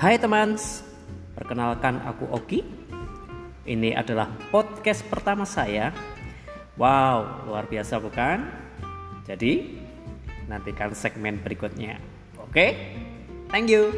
Hai teman, perkenalkan aku Oki. Ini adalah podcast pertama saya. Wow, luar biasa bukan? Jadi, nantikan segmen berikutnya. Oke, thank you.